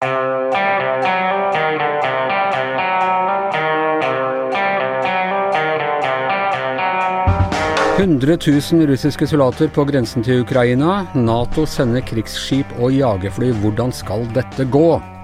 100 000 russiske soldater på grensen til Ukraina. Nato sender krigsskip og jagerfly. Hvordan skal dette gå?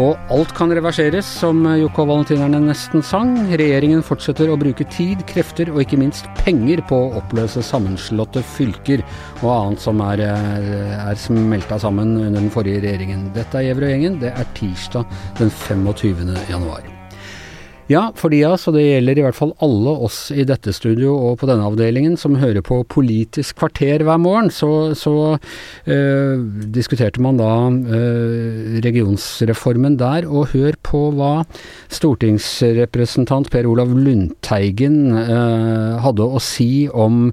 Og alt kan reverseres, som Joko valentinerne nesten sang. Regjeringen fortsetter å bruke tid, krefter og ikke minst penger på å oppløse sammenslåtte fylker og annet som er, er smelta sammen under den forrige regjeringen. Dette er Gjever og gjengen. Det er tirsdag den 25. januar. Ja, for de av det gjelder i hvert fall alle oss i dette studio og på denne avdelingen som hører på Politisk kvarter hver morgen, så, så øh, diskuterte man da øh, regionsreformen der, og hør på hva stortingsrepresentant Per Olav Lundteigen øh, hadde å si om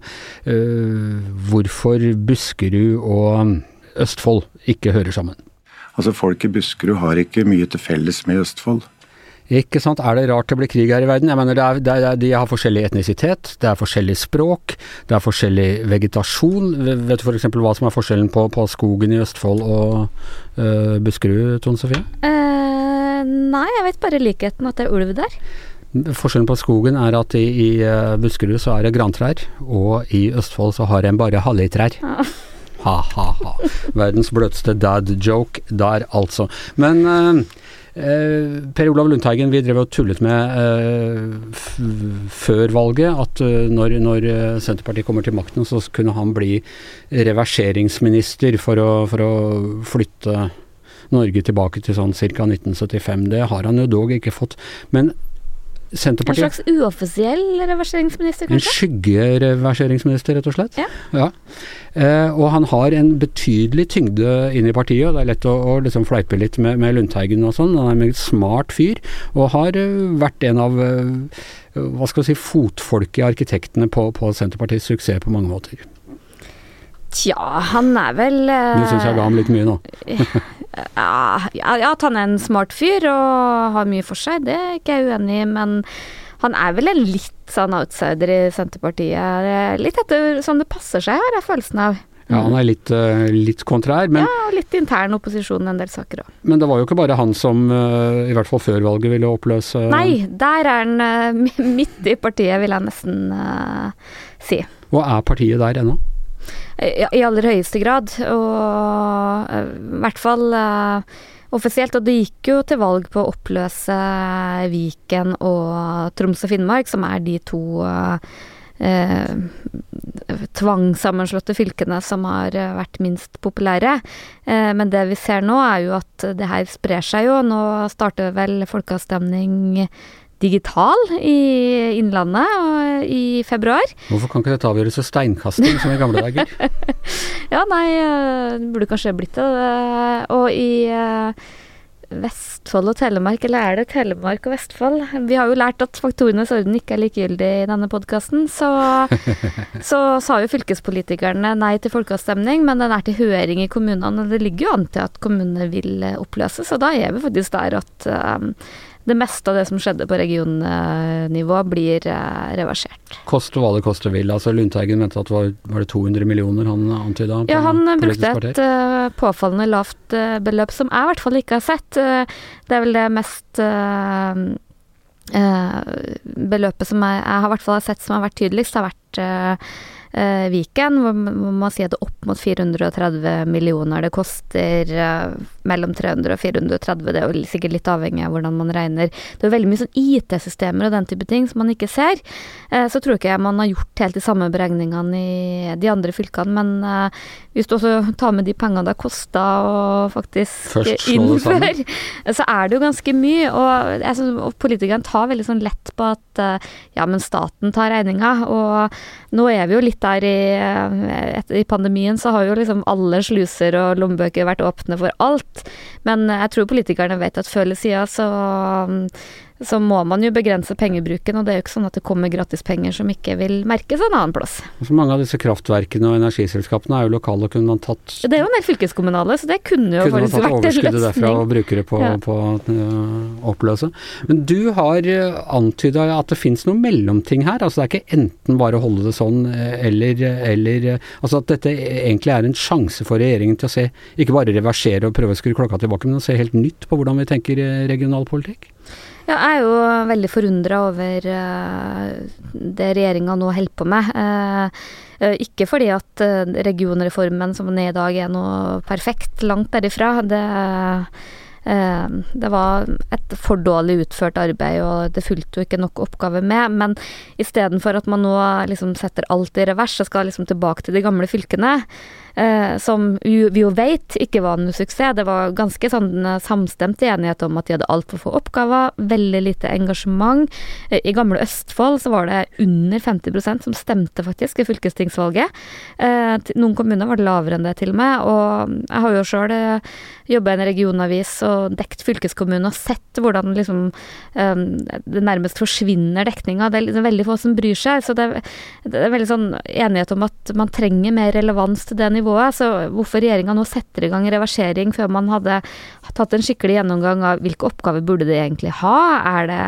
hvorfor Buskerud og Østfold ikke hører sammen. Altså Folk i Buskerud har ikke mye til felles med Østfold. Ikke sant. Er det rart det blir krig her i verden? Jeg mener, det er, det er, De har forskjellig etnisitet, det er forskjellig språk, det er forskjellig vegetasjon. Vet du f.eks. hva som er forskjellen på, på, skogen i Østfold og øh, Buskerud, Tone Sofie? Uh, nei, jeg vet bare likheten, at det er ulv der. Forskjellen på skogen er at i, i uh, Buskerud så er det grantrær, og i Østfold så har en bare halvøytrær. Ja. Ha-ha-ha. Verdens bløteste dad joke der, altså. Men Eh, per Olav Lundteigen, vi drev og tullet med eh, før valget at uh, når, når, Senterpartiet kommer til makten, så kunne han bli reverseringsminister for å, for å flytte Norge tilbake til sånn ca. 1975. Det har han jo dog ikke fått. Men Senterpartiet En slags uoffisiell reverseringsminister, kanskje? En skyggereverseringsminister, rett og slett. Ja. ja. Eh, og han har en betydelig tyngde inn i partiet, og det er lett å, å liksom fleipe litt med, med, Lundteigen og sånn. Han er en meget smart fyr, og har uh, vært en av uh, hva skal vi si, fotfolket i arkitektene på, på Senterpartiets suksess på mange måter. Tja, han er vel Du Nå syns jeg ga ham litt mye nå. ja, ja, at han er en smart fyr og har mye for seg, det er ikke jeg uenig i, men han er vel en litt sånn outsider i Senterpartiet. Litt etter som det passer seg, har jeg følelsen av. Ja, han er litt, uh, litt kontrær, men Ja, litt intern opposisjon en del saker òg. Men det var jo ikke bare han som, uh, i hvert fall før valget, ville oppløse Nei, der er han uh, midt i partiet, vil jeg nesten si. Og er partiet der ennå? I aller høyeste grad, og eh, i hvert fall uh, offisielt. Og det gikk jo til valg på å oppløse Viken og Troms og Finnmark, som er de to eh, tvangssammenslåtte fylkene som har vært minst populære. Eh, men det vi ser nå, er jo at det her sprer seg jo. Nå starter vel folkeavstemning digital i Innlandet i februar. Hvorfor kan ikke dette avgjøres ved steinkasting som i gamle dager? ja, nei, eh, det burde kanskje blitt det. Og i eh, Vestfold og Telemark, eller er det Telemark og Vestfold? Vi har jo lært at faktorenes orden ikke er likegyldig i denne podkasten. Så, så, sa jo fylkespolitikerne nei til folkeavstemning, men den er til høring i kommunene. Og det ligger jo an til at kommunene vil oppløses, og da er vi faktisk der at um, det meste av det som skjedde på regionnivå, blir eh, reversert. Koste hva det koste vil. Altså Lundteigen mente at det var, var det 200 millioner han antyda? Ja, han brukte et uh, påfallende lavt uh, beløp, som jeg i hvert fall ikke har sett. Uh, det er vel det mest beløpet som jeg, jeg har fall sett som har vært tydeligst, har vært Viken, hvor man sier at det er opp mot 430 millioner. Det koster mellom 300 og 430, det er jo sikkert litt avhengig av hvordan man regner. Det er veldig mye sånn IT-systemer og den type ting som man ikke ser. Eh, så tror ikke jeg man har gjort helt de samme beregningene i de andre fylkene, men eh, hvis du også tar med de pengene det har kosta å faktisk innføre, så er det jo ganske mye. Og, altså, og politikerne tar veldig sånn lett på at eh, ja, men staten tar regninga, og nå er vi jo litt der i, etter, i pandemien, så har jo liksom alle sluser og lommebøker vært åpne for alt. Men jeg tror politikerne vet at før eller siden så så må man jo begrense pengebruken, og det er jo ikke sånn at det kommer gratispenger som ikke vil merkes en annen plass. Så mange av disse kraftverkene og energiselskapene er jo lokale, kunne man tatt Det er jo en del fylkeskommunale, så det kunne jo kunne faktisk vært en løsning. overskuddet derfra og bruke det på, Ja. på å oppløse. Men du har uh, antyda at det fins noen mellomting her. altså Det er ikke enten bare å holde det sånn, eh, eller, eller eh, Altså at dette egentlig er en sjanse for regjeringen til å se, ikke bare reversere og prøve å skru klokka tilbake, men å se helt nytt på hvordan vi tenker eh, regionalpolitikk. Ja, jeg er jo veldig forundra over eh, det regjeringa nå holder på med. Eh, eh, ikke fordi at regionreformen som den er i dag er noe perfekt, langt derifra. Det, det var et for dårlig utført arbeid, og det fulgte jo ikke nok oppgaver med. Men istedenfor at man nå liksom setter alt i revers og skal liksom tilbake til de gamle fylkene, eh, som vi jo vet ikke var noe suksess. Det var ganske sånn eh, samstemt enighet om at de hadde altfor få oppgaver, veldig lite engasjement. Eh, I gamle Østfold så var det under 50% som stemte faktisk i fylkestingsvalget. Eh, noen kommuner var det lavere enn det til og med, og jeg har jo sjøl jobba i en regionavis og dekt fylkeskommunen og sett hvordan liksom eh, det nærmest forsvinner dekninga. Det er liksom veldig få som bryr seg. Så det, det er veldig sånn enighet om at man trenger mer relevans til det nivået. Så hvorfor regjeringa nå setter i gang reversering før man hadde tatt en skikkelig gjennomgang av hvilke oppgaver burde de egentlig ha? Er det,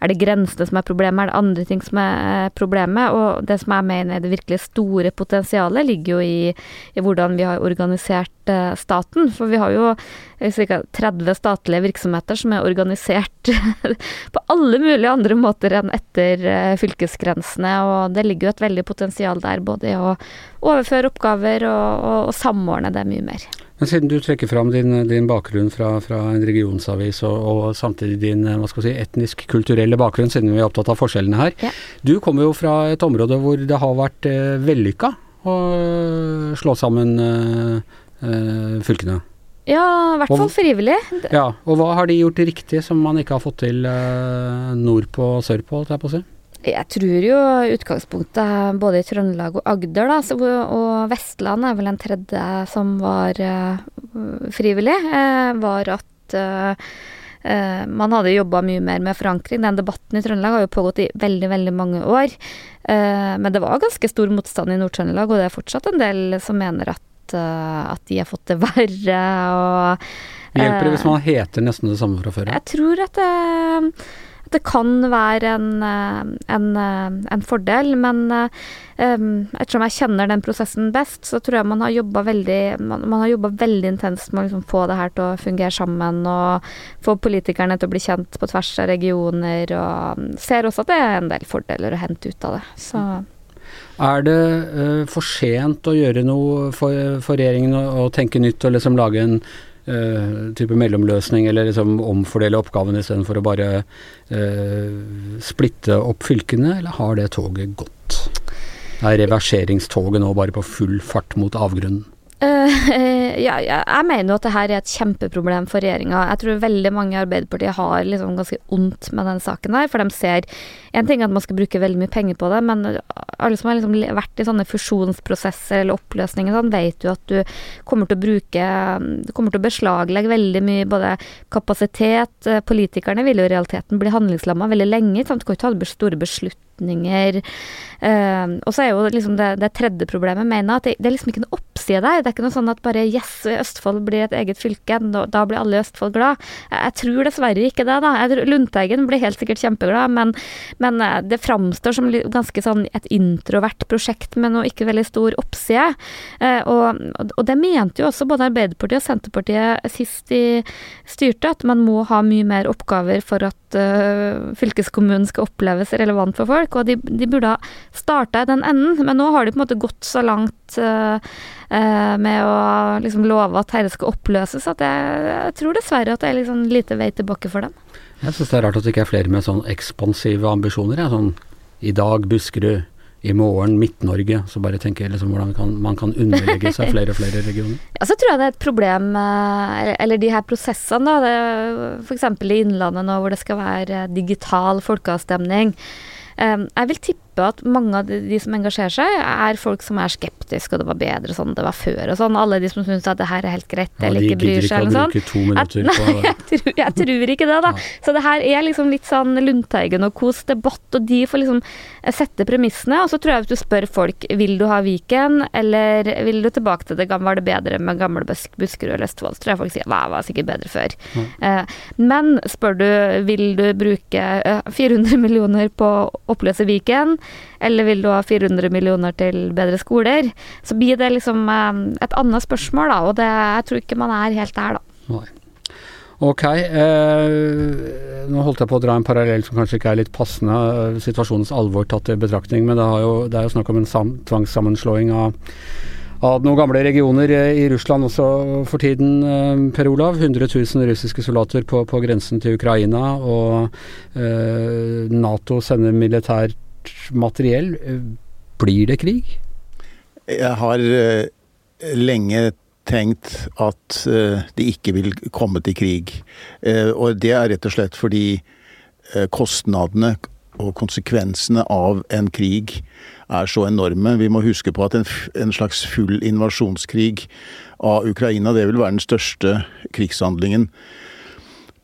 er det grensene som er problemet, er det andre ting som er problemet? Og det som jeg mener er det virkelig store potensialet, ligger jo i, i hvordan vi har organisert eh, staten. For vi har jo ca. 30 statlige virksomheter som er organisert på alle mulige andre måter enn etter eh, fylkesgrensene, og det ligger jo et veldig potensial der, både i å overføre oppgaver og, og, og samordne det mye mer. Men siden du trekker fram din, din bakgrunn fra, fra en regionsavis, og, og samtidig din eh, si, etnisk-kulturelle bakgrunn, siden vi er opptatt av forskjellene her. Ja. Du kommer jo fra et område hvor det har vært eh, vellykka å eh, slå sammen eh, eh, fylkene. Ja, i hvert fall frivillig. Ja, og hva har de gjort riktig som man ikke har fått til eh, nordpå og sørpå, holdt jeg på å si? Jeg tror jo utgangspunktet både i Trøndelag og Agder, da, så, og Vestland er vel en tredje som var eh, frivillig, eh, var at eh, man hadde jobba mye mer med forankring. Den debatten i Trøndelag har jo pågått i veldig, veldig mange år. Men det var ganske stor motstand i Nord-Trøndelag, og det er fortsatt en del som mener at, at de har fått det verre. og Hjelper det hvis man heter nesten det samme fra før? jeg tror at det, det kan være en, eh, en, eh, en fordel, men um, ettersom jeg kjenner den prosessen best, så tror jeg man har jobba veldig, man, man veldig intenst med å liksom få det her til å fungere sammen, og få politikerne til å bli kjent på tvers av regioner, og ser også at det er en del fordeler å hente ut av det. Så Er det uh, for sent å gjøre noe for, for regjeringen å, å tenke nytt og liksom lage en eh, type mellomløsning, eller liksom omfordele oppgavene istedenfor å bare uh, splitte opp fylkene, eller har det toget gått? Er reverseringstoget nå bare på full fart mot avgrunnen? Eh, ja, jeg mener jo at det her er et kjempeproblem for regjeringa. Jeg tror veldig mange i Arbeiderpartiet har liksom ganske ondt med den saken her, for de ser En ting er at man skal bruke veldig mye penger på det, men alle som har liksom vært i sånne fusjonsprosesser eller oppløsninger, sånn, vet jo at du kommer til å bruke Du kommer til å beslaglegge veldig mye både kapasitet eh, Politikerne vil jo i realiteten bli handlingslamma veldig lenge. Sant? Du kan ikke ta store beslutninger. Eh, og så er jo liksom det, det tredje problemet, mener at det, det er liksom ikke noe oppside der. Det er ikke noe sånn at bare yes, Østfold blir et eget fylke, da, da blir alle i Østfold glad. Jeg, jeg tror dessverre ikke det, da. Jeg Lundteigen blir helt sikkert kjempeglad, men, men eh, det framstår som ganske sånn et introvert prosjekt med noe ikke veldig stor oppside. Uh, og, og det mente jo også både Arbeiderpartiet og Senterpartiet sist de styrte, at man må ha mye mer oppgaver for at eh, fylkeskommunen skal oppleves relevant for folk, og de, de burde ha starta i den enden, men nå har de på en måte gått så langt uh, uh, med å liksom love at dette skal oppløses, at jeg, jeg tror dessverre at det er liksom lite vei tilbake for dem. Jeg syns det er rart at det ikke er flere med sånn ekspansive ambisjoner. Ja. Sånn i dag Buskerud, i morgen Midt-Norge. Så bare tenker jeg liksom hvordan kan, man kan underlegge seg flere og flere regioner. Ja, så tror jeg det er et problem, eh, eller de her prosessene, da. F.eks. i Innlandet nå hvor det skal være digital folkeavstemning. Eh, Jeg vil tippe tipper at mange av de, som engasjerer seg, er folk som er skeptiske, og det var bedre sånn det var før og sånn. Alle de som syns at det her er helt greit, Ja, eller ikke bryr seg eller minutter At- på Nei, jeg tror, jeg tror ikke det, da. Så det her er liksom litt sånn Lundteigen og kos-debatt, og de får liksom sette premissene. Og så tror jeg hvis du spør folk vil du ha Viken, eller vil du tilbake til det gamle, var det bedre med gamle Busk- Buskerud eller Østfold, så tror jeg folk sier hva var sikkert bedre før. Eh, men spør du vil du bruke eh, 400 millioner på å oppløse Viken, eller vil du ha 400 millioner til bedre skoler, så blir det liksom eh, et annet spørsmål, da, og det, jeg tror ikke man er helt der, da. Nei. Ok, eh, nå holdt jeg på å dra en parallell som kanskje ikke er litt passende, eh, situasjonens alvor tatt i betraktning, men det, jo, det er jo snakk om en sam, tvangssammenslåing av, av noen gamle regioner eh, i Russland også for tiden, eh, Per Olav. 100 000 russiske soldater på, på grensen til Ukraina, og eh, Nato sender militært materiell. Blir det krig? Jeg har eh, lenge tenkt at eh, det ikke vil komme til krig. Eh, og det er rett og slett fordi kostnadene og konsekvensene av en krig er så enorme. Vi må huske på at en, en slags full invasjonskrig av Ukraina, det vil være den største krigshandlingen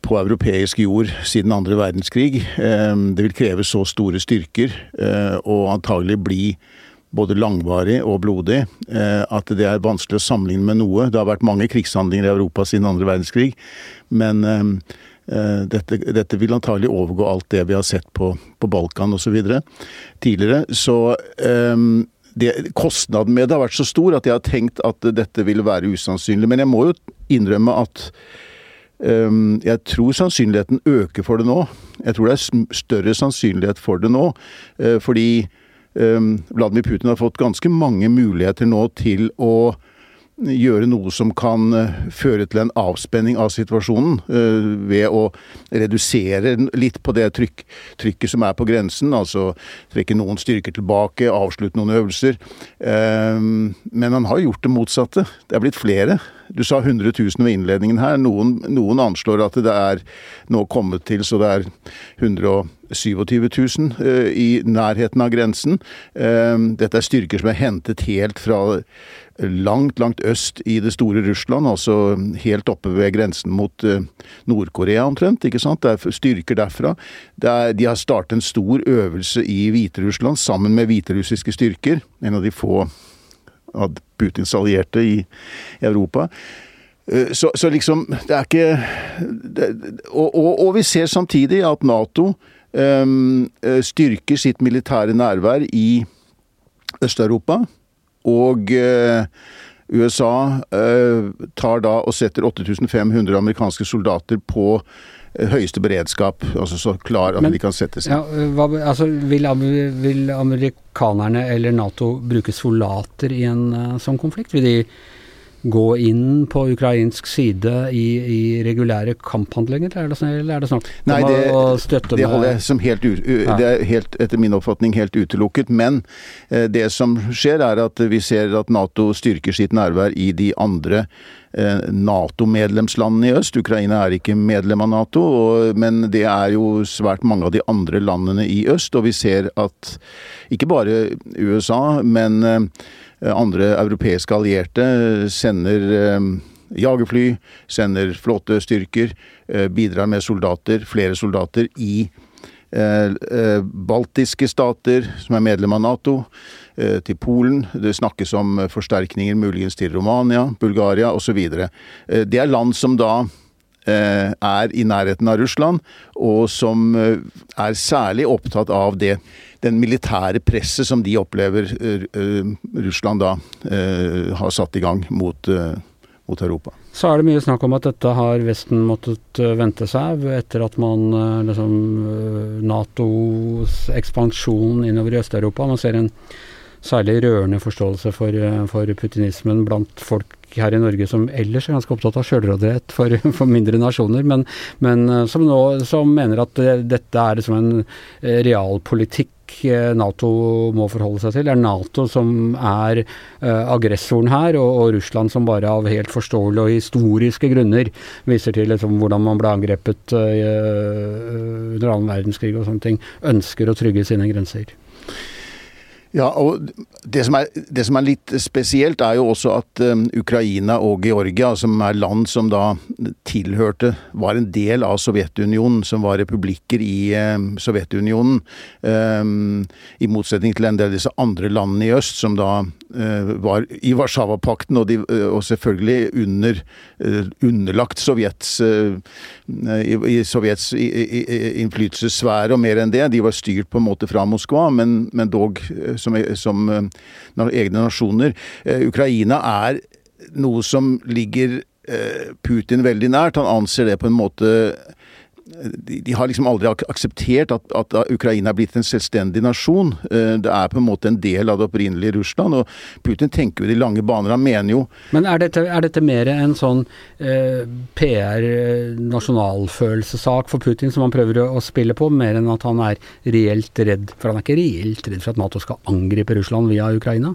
på europeisk jord siden andre verdenskrig. Eh, Det vil kreve så store styrker eh, og antagelig bli både langvarig og blodig eh, at det er vanskelig å sammenligne med noe. Det har vært mange krigshandlinger i Europa siden andre verdenskrig, men eh, eh, dette, dette vil antagelig overgå alt det vi har sett på, på Balkan osv. tidligere. Så eh, det, kostnaden med det har vært så stor at jeg har tenkt at dette ville være usannsynlig. Men jeg må jo innrømme at Ehm, jeg tror sannsynligheten øker for det nå. Jeg tror det er større sannsynlighet for det nå. eh, Fordi ehm, Vladimir Putin har fått ganske mange muligheter nå til å gjøre noe som kan eh, føre til en avspenning av situasjonen. eh, Ved å redusere litt på det trykk, trykket som er på grensen. Altså trekke noen styrker tilbake, avslutte noen øvelser. Ehm, Men han har gjort det motsatte. Det er blitt flere. Du sa 100 000 ved innledningen her. Noen, noen anslår at det er nå kommet til så det er 127 000 eh, i nærheten av grensen. Eh, Dette er styrker som er hentet helt fra langt, langt øst i det store Russland, altså helt oppe ved grensen mot eh, Nord-Korea omtrent. ikke sant? Det er styrker derfra. Er, de har startet en stor øvelse i Hviterussland sammen med hviterussiske styrker. En av de få av Putins allierte i Europa. Så, så liksom, det er ikke det, og, og, og vi ser samtidig at Nato styrker sitt militære nærvær i Øst-Europa. Og eh, USA eh, tar da og setter 8500 amerikanske soldater på eh, høyeste beredskap. Altså så klar at Men- de kan settes inn. Ja, hva, altså, vil, vil amerikanerne eller Nato bruke soldater i en eh, sånn konflikt? Vil de gå inn på ukrainsk side i, i regulære kamphandlinger, eller er det, snart? eller er det snakk om å støtte det holder jeg som helt u, u- Ja. Det er helt, etter min oppfatning helt utelukket. Men eh, det som skjer, er at vi ser at Nato styrker sitt nærvær i de andre eh, Nato-medlemslandene i øst. Ukraina er ikke medlem av Nato, og, men det er jo svært mange av de andre landene i øst. Og vi ser at ikke bare USA, men eh, andre europeiske allierte sender eh, jagerfly, sender flåtestyrker, eh, bidrar med soldater, flere soldater i eh, eh, baltiske stater som er medlem av Nato, eh, til Polen. Det snakkes om eh, forsterkninger muligens til Romania, Bulgaria osv. Eh, Det er land som da eh, er i nærheten av Russland, og som eh, er særlig opptatt av det den militære presset som de opplever eh, eh, Russland da eh, har satt i gang mot, eh, mot Europa. Så er det mye snakk om at dette har Vesten måttet eh, vente seg etter at man eh, liksom eh, Natos ekspansjon innover i Øst-Europa. Man ser en særlig rørende forståelse for, eh, for putinismen blant folk her i Norge som ellers er ganske opptatt av sjølråderett for, for mindre nasjoner, men, men eh, som nå som mener at eh, dette er liksom en eh, realpolitikk Nato må forholde seg til. Det er Nato som er uh, aggressoren her, og, og Russland som bare av helt forståelige og historiske grunner viser til liksom, hvordan man ble angrepet uh, under annen verdenskrig og sånne ting, ønsker å trygge sine grenser. Ja, og det som, er, det som, er, litt spesielt, er jo også at um, Ukraina og Georgia, som er land som da tilhørte Var en del av Sovjetunionen, som var republikker i um, Sovjetunionen. Um, I motsetning til en del av disse andre landene i øst, som da var i Warszawapakten, og, uh, og selvfølgelig under, uh, underlagt Sovjets i, i Sovjets innflytelsessfære, og mer enn det. De var styrt på en måte fra Moskva, men, men dog som, som egne nasjoner. Ukraina er noe som ligger Putin veldig nært. Han anser det på en måte de, de, har liksom aldri akseptert at, at, Ukraina er blitt en selvstendig nasjon. Det er på en måte en del av det opprinnelige Russland. og Putin tenker jo de lange baner. Han mener jo Men er dette, er dette mer en sånn eh, PR-nasjonalfølelsessak for Putin som han prøver å, å, spille på, mer enn at han er reelt redd? For han er ikke reelt redd for at Nato skal angripe Russland via Ukraina?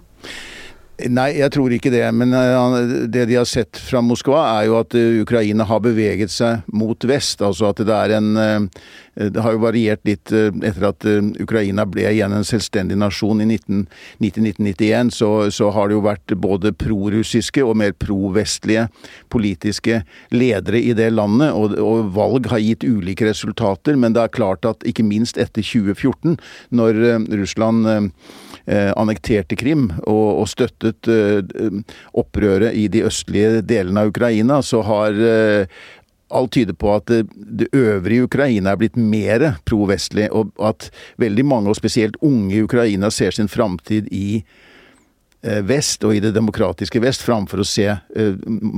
Nei, jeg tror ikke det. Men eh, det de har sett fra Moskva, er jo at eh, Ukraina har beveget seg mot vest. Altså at det er en eh, Det har jo variert litt etter at Ukraina ble igjen en selvstendig nasjon i 1990-1991. Så, så, har det jo vært både prorussiske og mer provestlige politiske ledere i det landet. Og, og valg har gitt ulike resultater, men det er klart at ikke minst etter 2014, når Russland annekterte Krim og, og støttet eh, opprøret i de østlige delene av Ukraina, så har eh, alt tyder på at det, det, øvrige Ukraina er blitt mer pro-vestlig, og at veldig mange, og spesielt unge i Ukraina, ser sin framtid i vest og i det demokratiske vest, framfor å se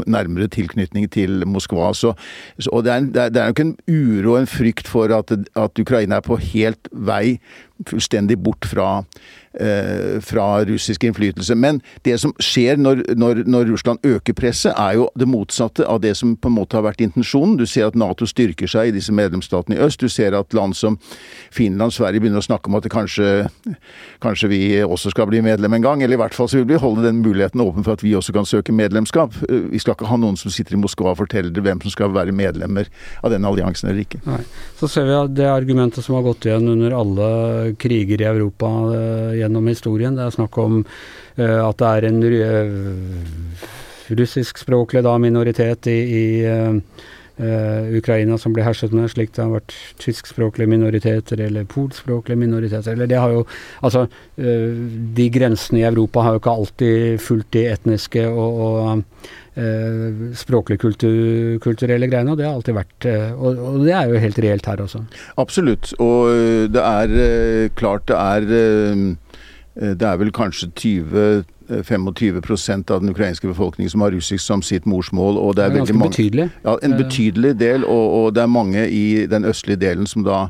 nærmere tilknytning til Moskva. Så, og det er, det er nok en uro og en frykt for at, at Ukraina er på helt vei fullstendig bort fra Eh, fra russisk innflytelse. Men det som skjer når, når, når, Russland øker presset, er jo det motsatte av det som på en måte har vært intensjonen. Du ser at Nato styrker seg i disse medlemsstatene i øst. Du ser at land som Finland, Sverige begynner å snakke om at kanskje, kanskje, vi også skal bli medlem en gang. Eller i hvert fall så vil vi holde den muligheten åpen for at vi også kan søke medlemskap. Vi skal ikke ha noen som sitter i Moskva og forteller hvem som skal være medlemmer av den alliansen eller ikke. Nei. Så ser vi at det argumentet som har gått igjen under alle kriger i Europa eh, gjennom historien. Det er snakk om uh, at det er en uh, russiskspråklig minoritet i, i Ukraina som blir herset med, slik det har vært tyskspråklige minoriteter eller polspråklige minoriteter. Eller det har jo Altså, de grensene i Europa har jo ikke alltid fulgt de etniske og, og Eh, språklig kultur, kulturelle greiene, og det har alltid vært og, og, det er jo helt reelt her også. Absolutt, og det er klart det er Eh, det er vel kanskje 20 25 eh, av den ukrainske befolkningen som har russisk som sitt morsmål. og det er, det er veldig mange, betydelig. Ja, en betydelig del, og, og, det er mange i den østlige delen som da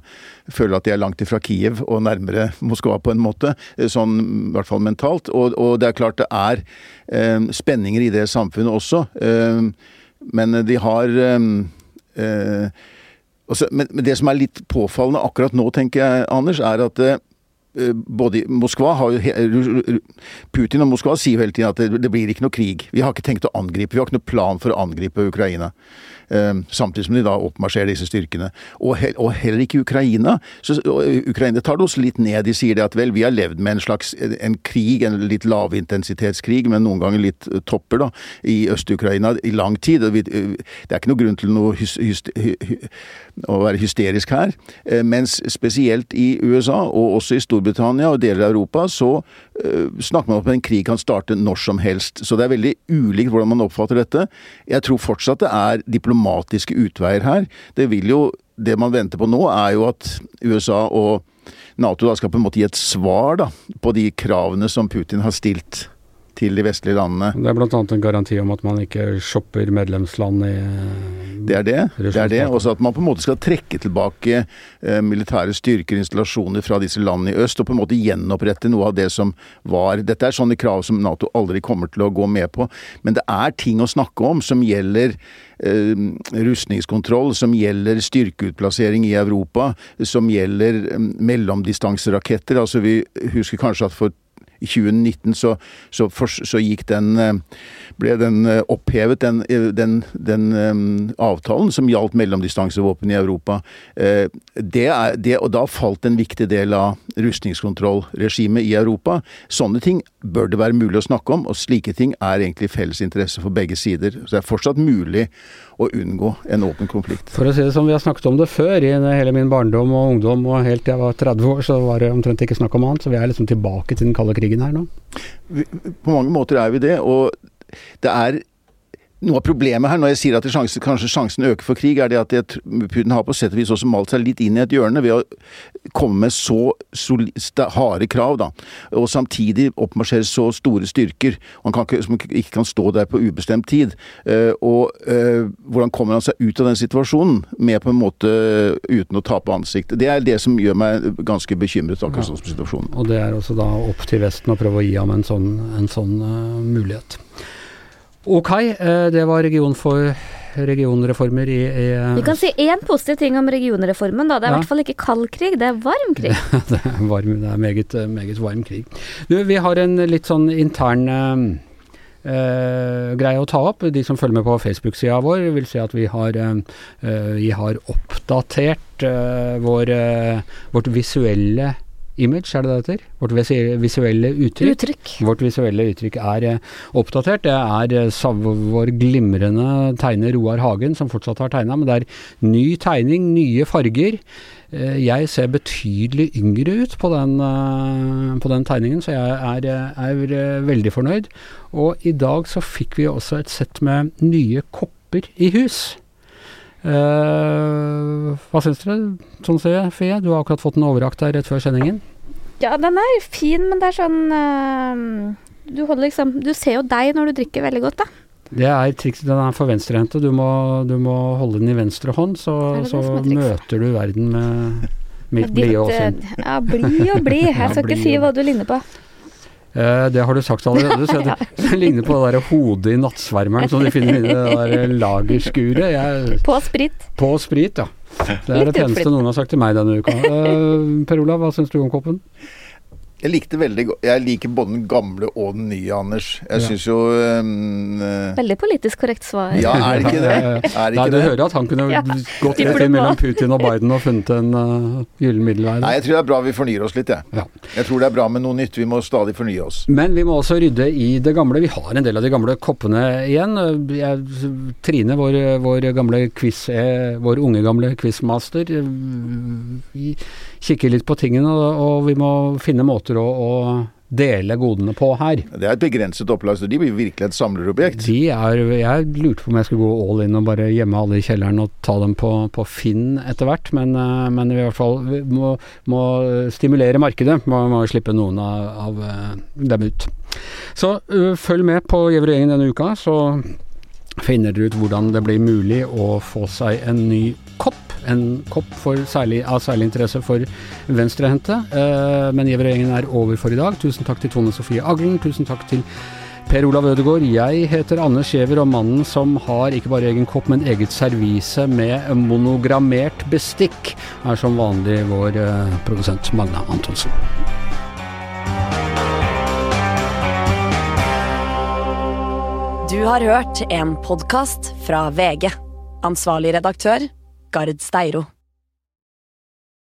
føler at de er langt ifra Kiev og nærmere Moskva på en måte, eh, sånn i hvert fall mentalt. Og, og det er klart det er eh, spenninger i det samfunnet også, eh, men de har eh, også, men, men, det som er litt påfallende akkurat nå, tenker jeg, Anders, er at Eh, både Moskva har jo, Putin og Moskva sier jo hele tiden at det, det, blir ikke noe krig. Vi har ikke tenkt å angripe. Vi har ikke noe plan for å angripe Ukraina. Ehm, samtidig som de da oppmarsjerer disse styrkene. Og, he og heller ikke Ukraina. Så, Ukraina tar det også litt ned. De sier det at vel, vi har levd med en slags en krig, en litt lavintensitetskrig, men noen ganger litt eh, topper, da, i Øst-Ukraina i lang tid. Eh, det er ikke noe grunn til noe å være hysterisk her. Eh, mens spesielt i USA, og også i Storbritannia og deler av Europa, så snakker man om at en krig kan starte når som helst. Så det er veldig ulikt hvordan man oppfatter dette. Jeg tror fortsatt det er diplomatisk diplomatiske utveier her. Det vil jo Det man venter på nå, er jo at USA og Nato da skal på en måte gi et svar da, på de kravene som Putin har stilt til de vestlige landene. Det er bl.a. en garanti om at man ikke shopper medlemsland i Det er det. det er det. Også at man på en måte skal trekke tilbake eh, militære styrker installasjoner fra disse landene i øst, og på en måte gjenopprette noe av det som var Dette er sånne krav som Nato aldri kommer til å gå med på. Men det er ting å snakke om som gjelder eh, rustningskontroll, som gjelder styrkeutplassering i Europa, som gjelder eh, mellomdistanseraketter. Altså vi husker kanskje at for i 2019 så, så, for, så gikk den eh, ble den eh, opphevet, den, eh, den, den um, avtalen som gjaldt mellomdistansevåpen i Europa. Uh, det er, det, og da falt en viktig del av rustningskontrollregimet i Europa. Sånne ting bør det være mulig å snakke om, og slike ting er egentlig felles interesse for begge sider. Så det er fortsatt mulig å unngå en åpen konflikt. For å si det som vi har snakket om det før, i hele min barndom og ungdom og helt til jeg var 30 år, så var det omtrent ikke snakk om annet. Så vi er liksom tilbake til den kalde krigen her nå. På mange måter er vi det. og det er noe av problemet her, når jeg sier at sjansen, kanskje sjansen øker for krig, er det at Putin har på sett og vis også malt seg litt inn i et hjørne ved å komme med så harde krav, da. Og samtidig oppmarsjere så store styrker. Kan ikke, som ikke kan stå der på ubestemt tid. Uh, og uh, hvordan kommer han seg ut av den situasjonen med på en måte uten å tape ansikt? Det er det som gjør meg ganske bekymret akkurat sånn som situasjonen. Og det er også da opp til Vesten å prøve å gi ham en sånn, en sånn uh, mulighet. Ok, eh, det var region for regionreformer i, i eh, Vi kan si én positiv ting om regionreformen, da. Det er i hvert fall ikke kald krig, det er varm krig. det er, varm, det er meget, meget, varm krig. Du, vi har en litt sånn intern eh, greie å ta opp. De som følger med på Facebook-sida vår, vil se at vi har, eh, vi har oppdatert eh, vår, vårt visuelle image, er det det heter? Vårt visuelle uttrykk. uttrykk. Vårt visuelle uttrykk er eh, oppdatert. Det er eh, vår glimrende tegner Roar Hagen som fortsatt har tegna, men det er ny tegning, nye farger. Eh, jeg ser betydelig yngre ut på den, på den tegningen, så jeg er, er, veldig fornøyd. Og i dag så fikk vi også et sett med nye kopper i hus. Uh, hva syns dere, sånn ser Fie? Du har akkurat fått en overrakt her rett før sendingen. Ja, den er fin, men det er sånn uh, Du holder liksom Du ser jo deg når du drikker veldig godt, da. Det er trikset. Den er for venstrehendte. Du, du må holde den i venstre hånd, så, så møter du verden med mitt blide åsyn. Ja, blid og blid. Jeg skal ikke si hva du ligner på. Eh, det har du sagt allerede. Så det, det ligner på det der hodet i nattsvermeren som de finner i det der lagerskuret. Jeg, på sprit. På sprit, ja. Det er det peneste noen har sagt til meg denne uka. Uh, per Olav, hva syns du om koppen? Jeg likte veldig godt Jeg liker både den gamle og den nye, Anders. Jeg ja. syns jo um, Veldig politisk korrekt svar. Ja, er det ikke det? Er det Nei, du det? hører at han kunne ja. gått rett inn mellom Putin og Biden og funnet en uh, gyllen middelvei. Nei, jeg tror det er bra vi fornyer oss litt, jeg. Ja. Jeg tror det er bra med noe nytt. Vi må stadig fornye oss. Men vi må også rydde i det gamle. Vi har en del av de gamle koppene igjen. Jeg, Trine, vår, vår gamle quiz, eh, vår unge gamle quizmaster, vi kikker litt på tingene, og, og vi må finne måter å, å dele godene på her. Det er et begrenset opplag, så de blir virkelig et samlerobjekt. De er, jeg lurte på om jeg skulle gå all in og bare gjemme alle i kjelleren og ta dem på, på Finn etter hvert, men, eh, men, i hvert fall vi må, må stimulere markedet. Må, må slippe noen av, av, eh, dem ut. Så uh, følg med på Gjever denne uka, så finner dere ut hvordan det blir mulig å få seg en ny en kopp særlig, av særlig interesse for venstrehendte. Uh, men Gjever-gjengen er over for i dag. Tusen takk til Tone Sofie Aglen. Tusen takk til Per Olav Ødegaard. Jeg heter Anne Skjever, og mannen som har ikke bare egen kopp, men eget servise med monogrammert bestikk, er som vanlig vår uh, produsent Magna Antonsen. Du har hørt en podkast fra VG. Ansvarlig redaktør Rikard Steiro.